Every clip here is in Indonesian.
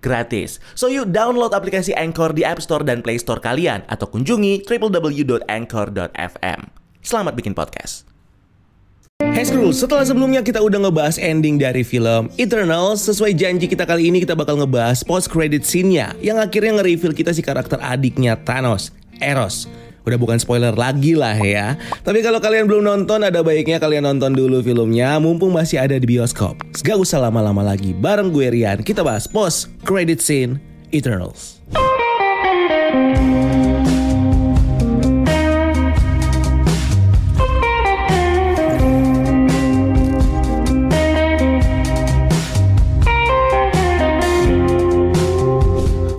gratis. So you download aplikasi Anchor di App Store dan Play Store kalian atau kunjungi www.anchor.fm. Selamat bikin podcast. Hey Screw, setelah sebelumnya kita udah ngebahas ending dari film Eternal, sesuai janji kita kali ini kita bakal ngebahas post credit scene-nya yang akhirnya nge-reveal kita si karakter adiknya Thanos, Eros. Udah bukan spoiler lagi lah ya. Tapi kalau kalian belum nonton, ada baiknya kalian nonton dulu filmnya, mumpung masih ada di bioskop. Gak usah lama-lama lagi, bareng gue Rian, kita bahas post credit scene Eternals.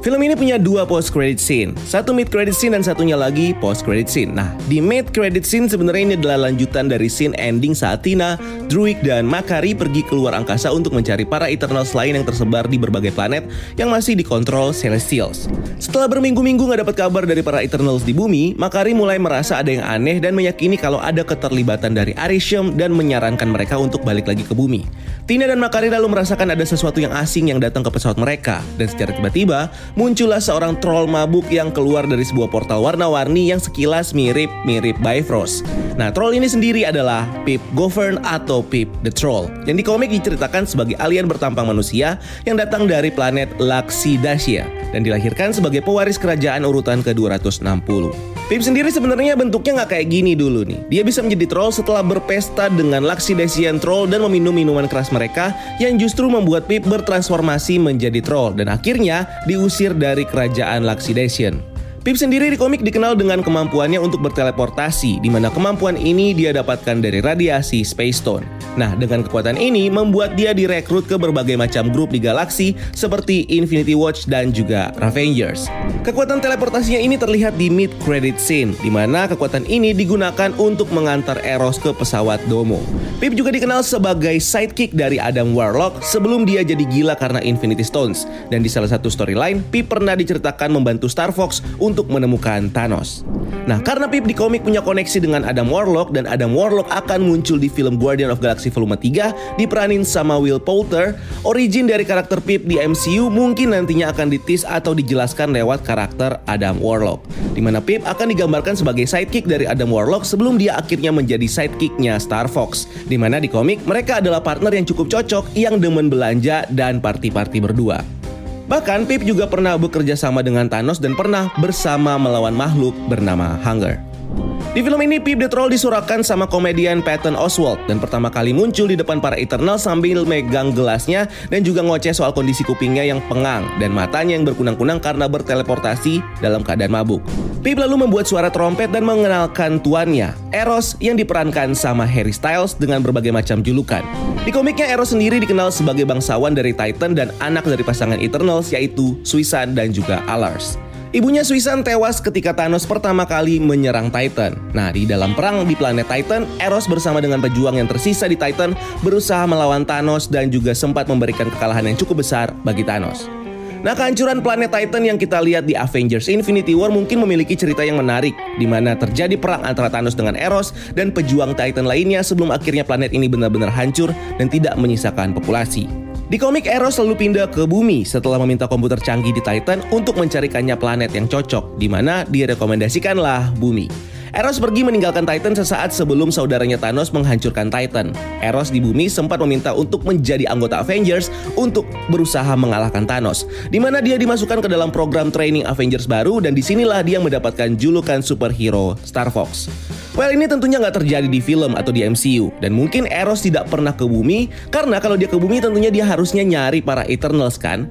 Film ini punya dua post credit scene, satu mid credit scene dan satunya lagi post credit scene. Nah, di mid credit scene sebenarnya ini adalah lanjutan dari scene ending saat Tina, Druid dan Makari pergi keluar angkasa untuk mencari para Eternals lain yang tersebar di berbagai planet yang masih dikontrol Celestials. Setelah berminggu-minggu nggak dapat kabar dari para Eternals di bumi, Makari mulai merasa ada yang aneh dan meyakini kalau ada keterlibatan dari Arishem dan menyarankan mereka untuk balik lagi ke bumi. Tina dan Makari lalu merasakan ada sesuatu yang asing yang datang ke pesawat mereka dan secara tiba-tiba muncullah seorang troll mabuk yang keluar dari sebuah portal warna-warni yang sekilas mirip-mirip Bifrost. Nah, troll ini sendiri adalah Pip Govern atau Pip the Troll. Yang di komik diceritakan sebagai alien bertampang manusia yang datang dari planet Laxidasia dan dilahirkan sebagai pewaris kerajaan urutan ke-260. Pip sendiri sebenarnya bentuknya nggak kayak gini dulu nih. Dia bisa menjadi troll setelah berpesta dengan Laxidasian troll dan meminum minuman keras mereka yang justru membuat Pip bertransformasi menjadi troll dan akhirnya diusir dari kerajaan Laxidasian. Pip sendiri di komik dikenal dengan kemampuannya untuk berteleportasi, di mana kemampuan ini dia dapatkan dari radiasi Space Stone. Nah, dengan kekuatan ini membuat dia direkrut ke berbagai macam grup di galaksi seperti Infinity Watch dan juga Ravengers. Kekuatan teleportasinya ini terlihat di mid credit scene, di mana kekuatan ini digunakan untuk mengantar Eros ke pesawat Domo. Pip juga dikenal sebagai sidekick dari Adam Warlock sebelum dia jadi gila karena Infinity Stones. Dan di salah satu storyline, Pip pernah diceritakan membantu Star Fox untuk menemukan Thanos. Nah, karena Pip di komik punya koneksi dengan Adam Warlock dan Adam Warlock akan muncul di film Guardian of Galaxy Volume 3 diperanin sama Will Poulter, origin dari karakter Pip di MCU mungkin nantinya akan ditis atau dijelaskan lewat karakter Adam Warlock. Di mana Pip akan digambarkan sebagai sidekick dari Adam Warlock sebelum dia akhirnya menjadi sidekicknya Star Fox. Di mana di komik mereka adalah partner yang cukup cocok yang demen belanja dan party-party berdua. Bahkan Pip juga pernah bekerja sama dengan Thanos dan pernah bersama melawan makhluk bernama Hunger. Di film ini Pip the Troll disurahkan sama komedian Patton Oswalt dan pertama kali muncul di depan para Eternal sambil megang gelasnya dan juga ngoceh soal kondisi kupingnya yang pengang dan matanya yang berkunang-kunang karena berteleportasi dalam keadaan mabuk. Pip lalu membuat suara trompet dan mengenalkan tuannya, Eros yang diperankan sama Harry Styles dengan berbagai macam julukan. Di komiknya Eros sendiri dikenal sebagai bangsawan dari Titan dan anak dari pasangan Eternals yaitu Suisan dan juga Alars. Ibunya Suisan tewas ketika Thanos pertama kali menyerang Titan. Nah, di dalam perang di planet Titan, Eros bersama dengan pejuang yang tersisa di Titan berusaha melawan Thanos dan juga sempat memberikan kekalahan yang cukup besar bagi Thanos. Nah, kehancuran planet Titan yang kita lihat di Avengers Infinity War mungkin memiliki cerita yang menarik, di mana terjadi perang antara Thanos dengan Eros dan pejuang Titan lainnya sebelum akhirnya planet ini benar-benar hancur dan tidak menyisakan populasi. Di komik Eros selalu pindah ke bumi setelah meminta komputer canggih di Titan untuk mencarikannya planet yang cocok, di mana direkomendasikanlah bumi. Eros pergi meninggalkan Titan sesaat sebelum saudaranya Thanos menghancurkan Titan. Eros di bumi sempat meminta untuk menjadi anggota Avengers untuk berusaha mengalahkan Thanos, di mana dia dimasukkan ke dalam program training Avengers baru dan di sinilah dia mendapatkan julukan superhero Star Fox. Well ini tentunya nggak terjadi di film atau di MCU dan mungkin Eros tidak pernah ke bumi karena kalau dia ke bumi tentunya dia harusnya nyari para Eternals kan.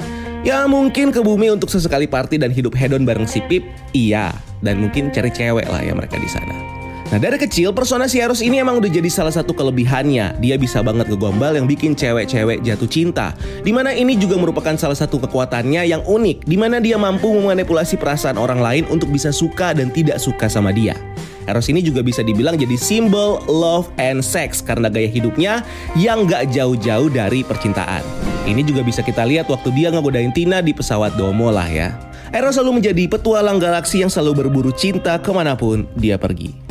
Ya mungkin ke bumi untuk sesekali party dan hidup hedon bareng si Pip, iya. Dan mungkin cari cewek lah ya mereka di sana. Nah dari kecil persona si Eros ini emang udah jadi salah satu kelebihannya. Dia bisa banget ngegombal yang bikin cewek-cewek jatuh cinta. Di mana ini juga merupakan salah satu kekuatannya yang unik. Di mana dia mampu memanipulasi perasaan orang lain untuk bisa suka dan tidak suka sama dia. Eros ini juga bisa dibilang jadi simbol love and sex karena gaya hidupnya yang gak jauh-jauh dari percintaan. Ini juga bisa kita lihat waktu dia ngegodain Tina di pesawat Domo lah ya. Eros selalu menjadi petualang galaksi yang selalu berburu cinta ke mana pun dia pergi.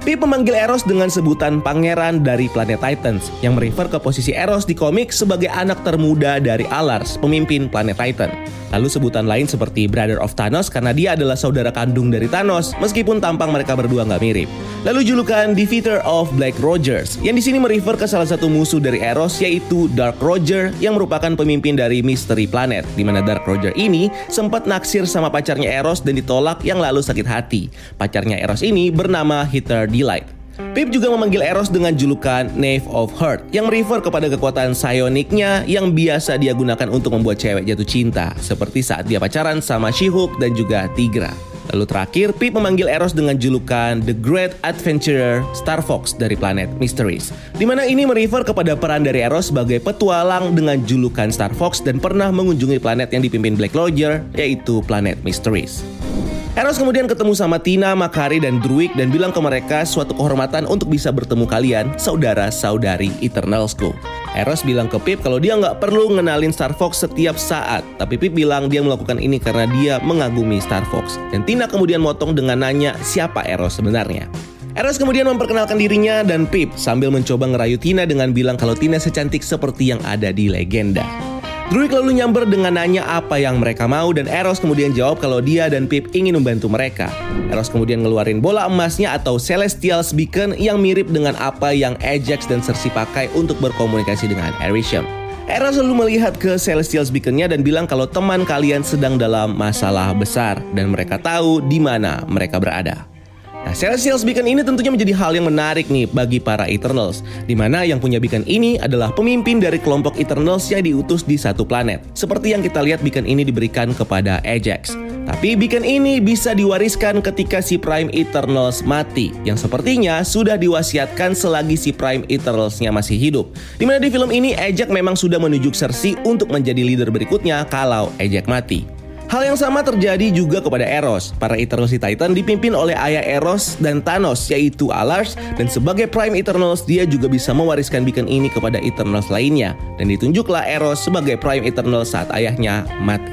Pip memanggil Eros dengan sebutan pangeran dari planet Titans yang merefer ke posisi Eros di komik sebagai anak termuda dari Alars, pemimpin planet Titan. Lalu sebutan lain seperti Brother of Thanos karena dia adalah saudara kandung dari Thanos meskipun tampang mereka berdua nggak mirip. Lalu julukan Defeater of Black Rogers yang di sini merefer ke salah satu musuh dari Eros yaitu Dark Roger yang merupakan pemimpin dari Mystery Planet di mana Dark Roger ini sempat naksir sama pacarnya Eros dan ditolak yang lalu sakit hati. Pacarnya Eros ini bernama Hitler Delight. Pip juga memanggil Eros dengan julukan Knave of Heart yang merefer kepada kekuatan psioniknya yang biasa dia gunakan untuk membuat cewek jatuh cinta seperti saat dia pacaran sama She-Hulk dan juga Tigra. Lalu terakhir, Pip memanggil Eros dengan julukan The Great Adventurer Star Fox dari planet Mysteries. Di mana ini merefer kepada peran dari Eros sebagai petualang dengan julukan Star Fox dan pernah mengunjungi planet yang dipimpin Black Lodger, yaitu planet Mysteries. Eros kemudian ketemu sama Tina, Makari, dan Druid dan bilang ke mereka suatu kehormatan untuk bisa bertemu kalian, saudara-saudari Eternalsku. Eros bilang ke Pip kalau dia nggak perlu ngenalin Star Fox setiap saat, tapi Pip bilang dia melakukan ini karena dia mengagumi Star Fox. Dan Tina kemudian motong dengan nanya siapa Eros sebenarnya. Eros kemudian memperkenalkan dirinya dan Pip sambil mencoba ngerayu Tina dengan bilang kalau Tina secantik seperti yang ada di legenda. Druid lalu nyamber dengan nanya apa yang mereka mau dan Eros kemudian jawab kalau dia dan Pip ingin membantu mereka. Eros kemudian ngeluarin bola emasnya atau Celestial Beacon yang mirip dengan apa yang Ajax dan Cersei pakai untuk berkomunikasi dengan Erisham. Eros selalu melihat ke Celestial Beaconnya dan bilang kalau teman kalian sedang dalam masalah besar dan mereka tahu di mana mereka berada. Nah, Celestials Beacon ini tentunya menjadi hal yang menarik nih bagi para Eternals, di mana yang punya beacon ini adalah pemimpin dari kelompok Eternals yang diutus di satu planet. Seperti yang kita lihat beacon ini diberikan kepada Ajax. Tapi beacon ini bisa diwariskan ketika si Prime Eternals mati, yang sepertinya sudah diwasiatkan selagi si Prime Eternalsnya masih hidup. Di mana di film ini Ajax memang sudah menunjuk Cersei untuk menjadi leader berikutnya kalau Ajax mati. Hal yang sama terjadi juga kepada Eros. Para Eternals di Titan dipimpin oleh ayah Eros dan Thanos yaitu Alars dan sebagai Prime Eternals dia juga bisa mewariskan beacon ini kepada Eternals lainnya dan ditunjuklah Eros sebagai Prime Eternals saat ayahnya mati.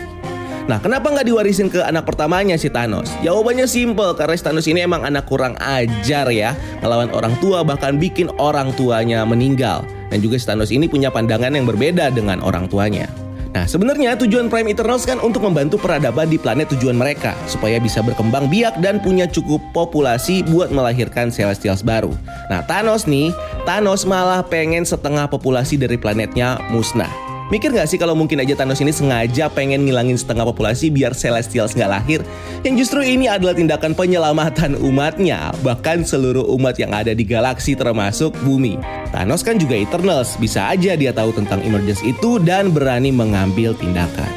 Nah, kenapa nggak diwarisin ke anak pertamanya si Thanos? Jawabannya simple, karena si Thanos ini emang anak kurang ajar ya, ngelawan orang tua bahkan bikin orang tuanya meninggal. Dan juga si Thanos ini punya pandangan yang berbeda dengan orang tuanya. Nah, sebenarnya tujuan Prime Eternals kan untuk membantu peradaban di planet tujuan mereka supaya bisa berkembang biak dan punya cukup populasi buat melahirkan Celestials baru. Nah, Thanos nih, Thanos malah pengen setengah populasi dari planetnya musnah. Mikir gak sih kalau mungkin aja Thanos ini sengaja pengen ngilangin setengah populasi biar Celestials nggak lahir? Yang justru ini adalah tindakan penyelamatan umatnya, bahkan seluruh umat yang ada di galaksi termasuk bumi. Thanos kan juga Eternals, bisa aja dia tahu tentang emergence itu dan berani mengambil tindakan.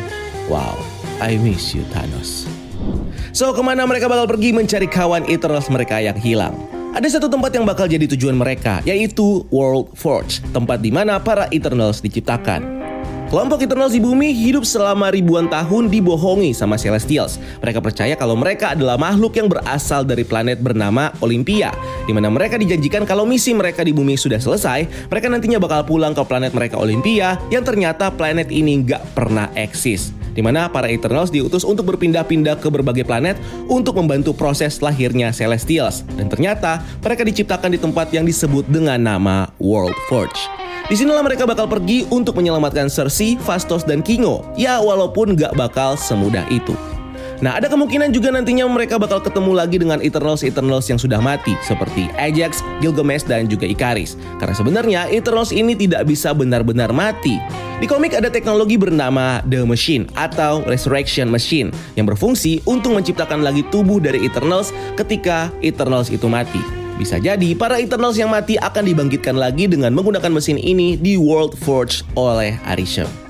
Wow, I miss you Thanos. So, ke mana mereka bakal pergi mencari kawan Eternals mereka yang hilang? Ada satu tempat yang bakal jadi tujuan mereka, yaitu World Forge, tempat di mana para Eternals diciptakan. Kelompok Eternals di bumi hidup selama ribuan tahun dibohongi sama Celestials. Mereka percaya kalau mereka adalah makhluk yang berasal dari planet bernama Olympia, di mana mereka dijanjikan kalau misi mereka di bumi sudah selesai, mereka nantinya bakal pulang ke planet mereka Olympia, yang ternyata planet ini nggak pernah eksis di mana para Eternals diutus untuk berpindah-pindah ke berbagai planet untuk membantu proses lahirnya Celestials. Dan ternyata mereka diciptakan di tempat yang disebut dengan nama World Forge. Di sinilah mereka bakal pergi untuk menyelamatkan Cersei, Fastos, dan Kingo. Ya, walaupun gak bakal semudah itu. Nah, ada kemungkinan juga nantinya mereka bakal ketemu lagi dengan Eternals-Eternals yang sudah mati, seperti Ajax, Gilgamesh, dan juga Ikaris. Karena sebenarnya Eternals ini tidak bisa benar-benar mati. Di komik ada teknologi bernama The Machine atau Resurrection Machine yang berfungsi untuk menciptakan lagi tubuh dari Eternals ketika Eternals itu mati. Bisa jadi para Eternals yang mati akan dibangkitkan lagi dengan menggunakan mesin ini di World Forge oleh Arishem.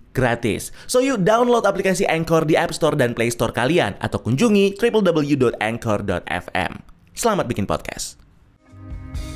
gratis. So yuk download aplikasi Anchor di App Store dan Play Store kalian atau kunjungi www.anchor.fm. Selamat bikin podcast.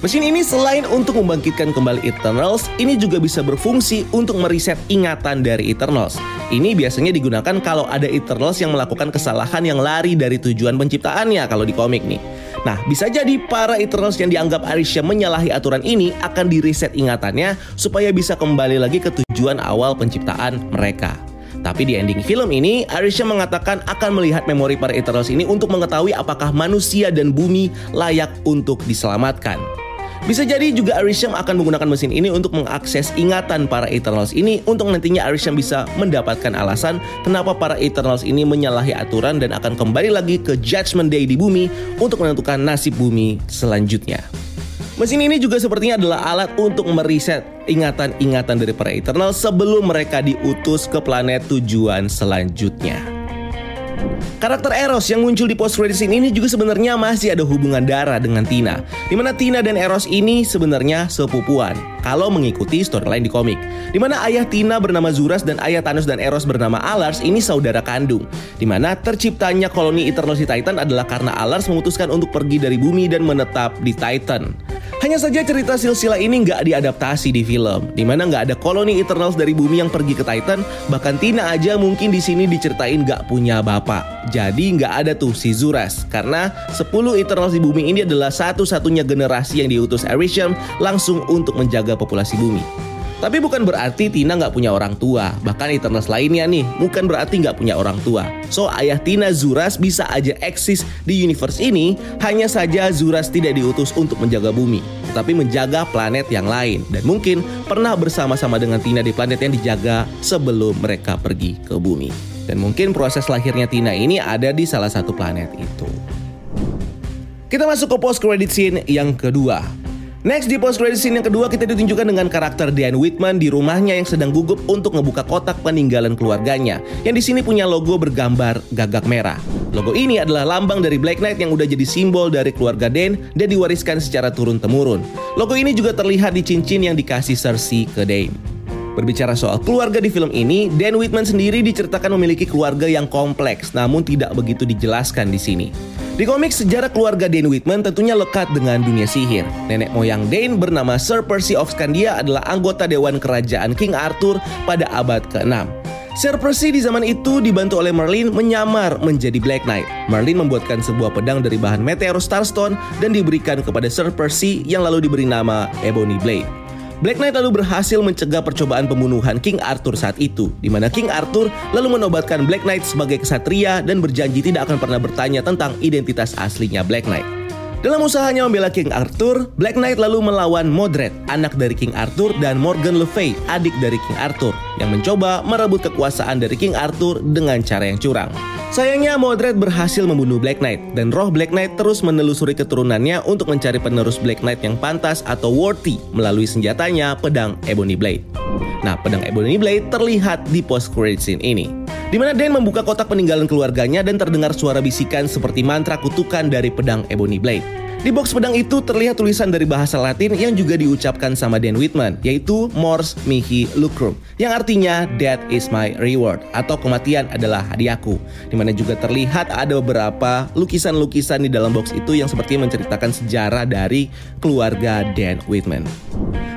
Mesin ini selain untuk membangkitkan kembali Eternals, ini juga bisa berfungsi untuk mereset ingatan dari Eternals. Ini biasanya digunakan kalau ada Eternals yang melakukan kesalahan yang lari dari tujuan penciptaannya kalau di komik nih. Nah, bisa jadi para Eternals yang dianggap Arisha menyalahi aturan ini akan direset ingatannya supaya bisa kembali lagi ke tujuan awal penciptaan mereka. Tapi di ending film ini, Arisha mengatakan akan melihat memori para Eternals ini untuk mengetahui apakah manusia dan bumi layak untuk diselamatkan. Bisa jadi juga Arisham akan menggunakan mesin ini untuk mengakses ingatan para Eternals ini untuk nantinya Arisham bisa mendapatkan alasan kenapa para Eternals ini menyalahi aturan dan akan kembali lagi ke Judgment Day di bumi untuk menentukan nasib bumi selanjutnya. Mesin ini juga sepertinya adalah alat untuk mereset ingatan-ingatan dari para Eternals sebelum mereka diutus ke planet tujuan selanjutnya. Karakter Eros yang muncul di post credit scene ini juga sebenarnya masih ada hubungan darah dengan Tina. Di mana Tina dan Eros ini sebenarnya sepupuan kalau mengikuti storyline di komik. Di mana ayah Tina bernama Zuras dan ayah Thanos dan Eros bernama Alars ini saudara kandung. Di mana terciptanya koloni Eternal Titan adalah karena Alars memutuskan untuk pergi dari bumi dan menetap di Titan. Hanya saja cerita silsilah ini nggak diadaptasi di film, di mana nggak ada koloni Eternals dari bumi yang pergi ke Titan, bahkan Tina aja mungkin di sini diceritain nggak punya bapak. Jadi nggak ada tuh si Zuras, karena 10 Eternals di bumi ini adalah satu-satunya generasi yang diutus Arishem langsung untuk menjaga populasi bumi. Tapi bukan berarti Tina nggak punya orang tua. Bahkan Eternals lainnya nih, bukan berarti nggak punya orang tua. So, ayah Tina Zuras bisa aja eksis di universe ini, hanya saja Zuras tidak diutus untuk menjaga bumi, tetapi menjaga planet yang lain. Dan mungkin pernah bersama-sama dengan Tina di planet yang dijaga sebelum mereka pergi ke bumi. Dan mungkin proses lahirnya Tina ini ada di salah satu planet itu. Kita masuk ke post credit scene yang kedua. Next di post credit scene yang kedua kita ditunjukkan dengan karakter Dan Whitman di rumahnya yang sedang gugup untuk ngebuka kotak peninggalan keluarganya yang di sini punya logo bergambar gagak merah. Logo ini adalah lambang dari Black Knight yang udah jadi simbol dari keluarga Dan dan diwariskan secara turun temurun. Logo ini juga terlihat di cincin yang dikasih Cersei ke Dane. Berbicara soal keluarga di film ini, Dan Whitman sendiri diceritakan memiliki keluarga yang kompleks, namun tidak begitu dijelaskan di sini. Di komik sejarah keluarga Dane Whitman tentunya lekat dengan dunia sihir. Nenek moyang Dane bernama Sir Percy of Scandia adalah anggota dewan kerajaan King Arthur pada abad ke-6. Sir Percy di zaman itu dibantu oleh Merlin menyamar menjadi Black Knight. Merlin membuatkan sebuah pedang dari bahan meteor starstone dan diberikan kepada Sir Percy yang lalu diberi nama Ebony Blade. Black Knight lalu berhasil mencegah percobaan pembunuhan King Arthur saat itu, di mana King Arthur lalu menobatkan Black Knight sebagai kesatria dan berjanji tidak akan pernah bertanya tentang identitas aslinya Black Knight. Dalam usahanya membela King Arthur, Black Knight lalu melawan Modred, anak dari King Arthur, dan Morgan Le Fay, adik dari King Arthur, yang mencoba merebut kekuasaan dari King Arthur dengan cara yang curang. Sayangnya Modred berhasil membunuh Black Knight dan roh Black Knight terus menelusuri keturunannya untuk mencari penerus Black Knight yang pantas atau worthy melalui senjatanya pedang Ebony Blade. Nah, pedang Ebony Blade terlihat di post credit scene ini. Di mana Dan membuka kotak peninggalan keluarganya dan terdengar suara bisikan seperti mantra kutukan dari pedang Ebony Blade. Di box pedang itu terlihat tulisan dari bahasa Latin yang juga diucapkan sama Dan Whitman, yaitu Mors Mihi Lucrum, yang artinya Death is my reward, atau kematian adalah hadiahku. Di mana juga terlihat ada beberapa lukisan-lukisan di dalam box itu yang seperti menceritakan sejarah dari keluarga Dan Whitman.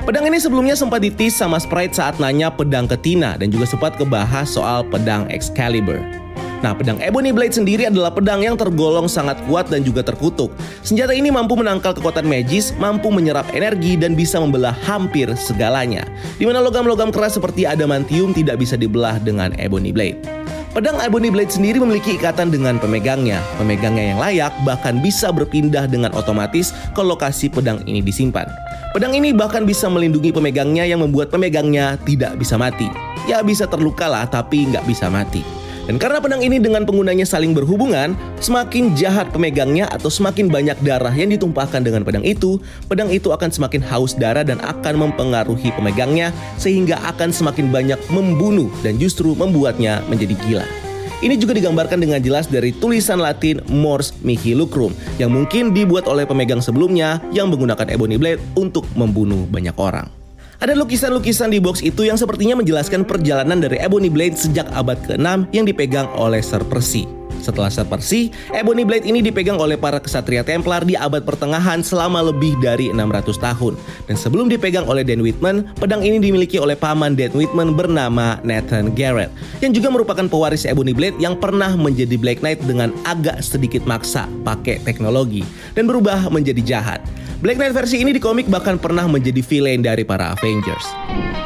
Pedang ini sebelumnya sempat ditis sama Sprite saat nanya pedang ke Tina dan juga sempat kebahas soal pedang Excalibur. Nah, pedang Ebony Blade sendiri adalah pedang yang tergolong sangat kuat dan juga terkutuk. Senjata ini mampu menangkal kekuatan magis, mampu menyerap energi, dan bisa membelah hampir segalanya. Di mana logam-logam keras seperti adamantium tidak bisa dibelah dengan Ebony Blade. Pedang Ebony Blade sendiri memiliki ikatan dengan pemegangnya. Pemegangnya yang layak bahkan bisa berpindah dengan otomatis ke lokasi pedang ini disimpan. Pedang ini bahkan bisa melindungi pemegangnya yang membuat pemegangnya tidak bisa mati. Ya bisa terluka lah tapi nggak bisa mati. Dan karena pedang ini dengan penggunanya saling berhubungan, semakin jahat pemegangnya atau semakin banyak darah yang ditumpahkan dengan pedang itu, pedang itu akan semakin haus darah dan akan mempengaruhi pemegangnya sehingga akan semakin banyak membunuh dan justru membuatnya menjadi gila. Ini juga digambarkan dengan jelas dari tulisan Latin Mors Mihi Lucrum yang mungkin dibuat oleh pemegang sebelumnya yang menggunakan ebony blade untuk membunuh banyak orang. Ada lukisan-lukisan di box itu yang sepertinya menjelaskan perjalanan dari Ebony Blade sejak abad ke-6 yang dipegang oleh Sir Percy. Setelah Percy, Ebony Blade ini dipegang oleh para kesatria Templar di abad pertengahan selama lebih dari 600 tahun. Dan sebelum dipegang oleh Dan Whitman, pedang ini dimiliki oleh paman Dan Whitman bernama Nathan Garrett, yang juga merupakan pewaris Ebony Blade yang pernah menjadi Black Knight dengan agak sedikit maksa pakai teknologi dan berubah menjadi jahat. Black Knight versi ini di komik bahkan pernah menjadi villain dari para Avengers.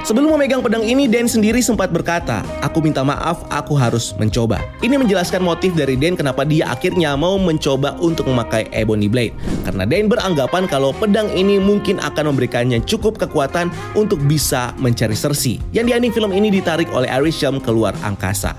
Sebelum memegang pedang ini, Dan sendiri sempat berkata, Aku minta maaf, aku harus mencoba. Ini menjelaskan motif dari Dan kenapa dia akhirnya mau mencoba untuk memakai Ebony Blade. Karena Dan beranggapan kalau pedang ini mungkin akan memberikannya cukup kekuatan untuk bisa mencari Cersei. Yang di ending film ini ditarik oleh Arishem keluar angkasa.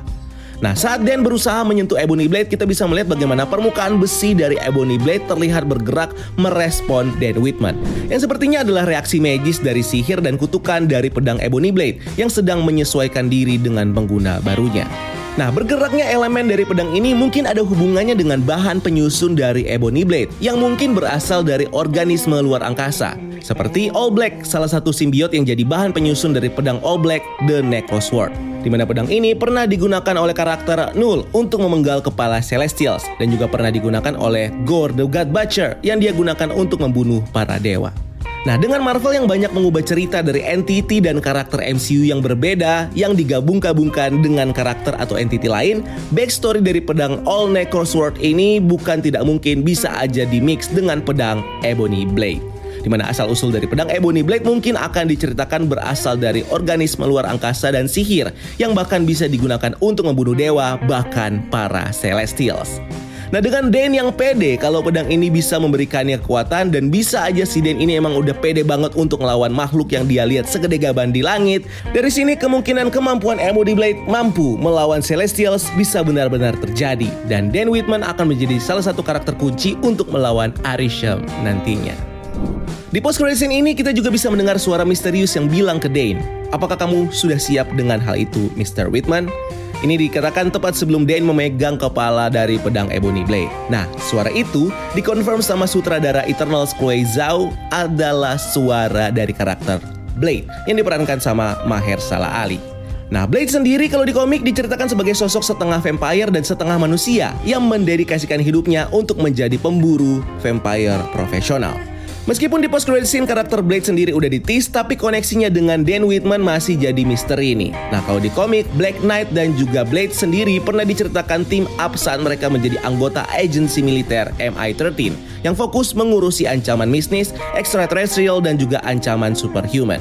Nah, saat Dan berusaha menyentuh Ebony Blade, kita bisa melihat bagaimana permukaan besi dari Ebony Blade terlihat bergerak merespon Dan Whitman. Yang sepertinya adalah reaksi magis dari sihir dan kutukan dari pedang Ebony Blade yang sedang menyesuaikan diri dengan pengguna barunya. Nah, bergeraknya elemen dari pedang ini mungkin ada hubungannya dengan bahan penyusun dari Ebony Blade yang mungkin berasal dari organisme luar angkasa. Seperti All Black, salah satu simbiot yang jadi bahan penyusun dari pedang All Black, The Necrosword di mana pedang ini pernah digunakan oleh karakter Null untuk memenggal kepala Celestials dan juga pernah digunakan oleh Gore the God Butcher yang dia gunakan untuk membunuh para dewa. Nah, dengan Marvel yang banyak mengubah cerita dari entity dan karakter MCU yang berbeda yang digabung-gabungkan dengan karakter atau entity lain, backstory dari pedang All Necro Sword ini bukan tidak mungkin bisa aja di mix dengan pedang Ebony Blade di mana asal-usul dari pedang Ebony Blade mungkin akan diceritakan berasal dari organisme luar angkasa dan sihir yang bahkan bisa digunakan untuk membunuh dewa bahkan para Celestials. Nah dengan Den yang pede kalau pedang ini bisa memberikannya kekuatan dan bisa aja si Den ini emang udah pede banget untuk melawan makhluk yang dia lihat segede gaban di langit. Dari sini kemungkinan kemampuan Ebony Blade mampu melawan Celestials bisa benar-benar terjadi dan Dan Whitman akan menjadi salah satu karakter kunci untuk melawan Arishem nantinya. Di post credit scene ini kita juga bisa mendengar suara misterius yang bilang ke Dane, apakah kamu sudah siap dengan hal itu, Mr. Whitman? Ini dikatakan tepat sebelum Dane memegang kepala dari pedang Ebony Blade. Nah, suara itu dikonfirm sama sutradara Eternal Chloe Zhao adalah suara dari karakter Blade yang diperankan sama Maher Salah Ali. Nah, Blade sendiri kalau di komik diceritakan sebagai sosok setengah vampire dan setengah manusia yang mendedikasikan hidupnya untuk menjadi pemburu vampire profesional. Meskipun di post credit scene karakter Blade sendiri udah ditis, tapi koneksinya dengan Dan Whitman masih jadi misteri nih. Nah kalau di komik, Black Knight dan juga Blade sendiri pernah diceritakan tim up saat mereka menjadi anggota agensi militer MI-13 yang fokus mengurusi ancaman bisnis, extraterrestrial dan juga ancaman superhuman.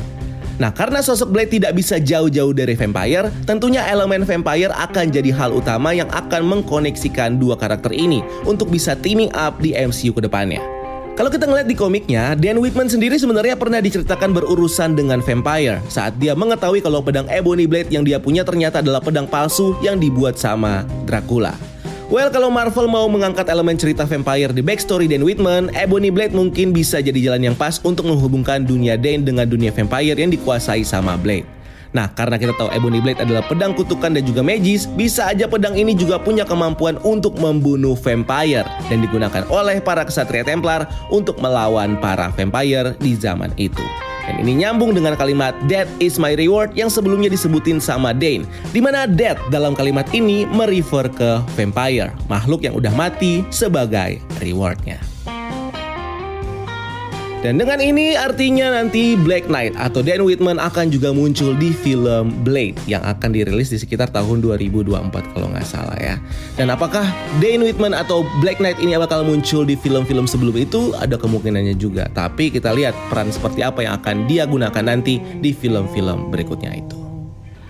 Nah, karena sosok Blade tidak bisa jauh-jauh dari vampire, tentunya elemen vampire akan jadi hal utama yang akan mengkoneksikan dua karakter ini untuk bisa teaming up di MCU ke depannya. Kalau kita ngeliat di komiknya, Dan Whitman sendiri sebenarnya pernah diceritakan berurusan dengan vampire saat dia mengetahui kalau pedang Ebony Blade yang dia punya ternyata adalah pedang palsu yang dibuat sama Dracula. Well, kalau Marvel mau mengangkat elemen cerita vampire di backstory Dan Whitman, Ebony Blade mungkin bisa jadi jalan yang pas untuk menghubungkan dunia Dan dengan dunia vampire yang dikuasai sama Blade. Nah, karena kita tahu Ebony Blade adalah pedang kutukan dan juga magis, bisa aja pedang ini juga punya kemampuan untuk membunuh vampire dan digunakan oleh para kesatria Templar untuk melawan para vampire di zaman itu. Dan ini nyambung dengan kalimat Death is my reward yang sebelumnya disebutin sama Dane. Di mana death dalam kalimat ini merefer ke vampire, makhluk yang udah mati sebagai rewardnya. Dan dengan ini artinya nanti Black Knight atau Dan Whitman akan juga muncul di film Blade yang akan dirilis di sekitar tahun 2024 kalau nggak salah ya. Dan apakah Dan Whitman atau Black Knight ini bakal muncul di film-film sebelum itu? Ada kemungkinannya juga. Tapi kita lihat peran seperti apa yang akan dia gunakan nanti di film-film berikutnya itu.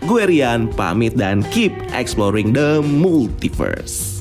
Gue Rian, pamit dan keep exploring the multiverse.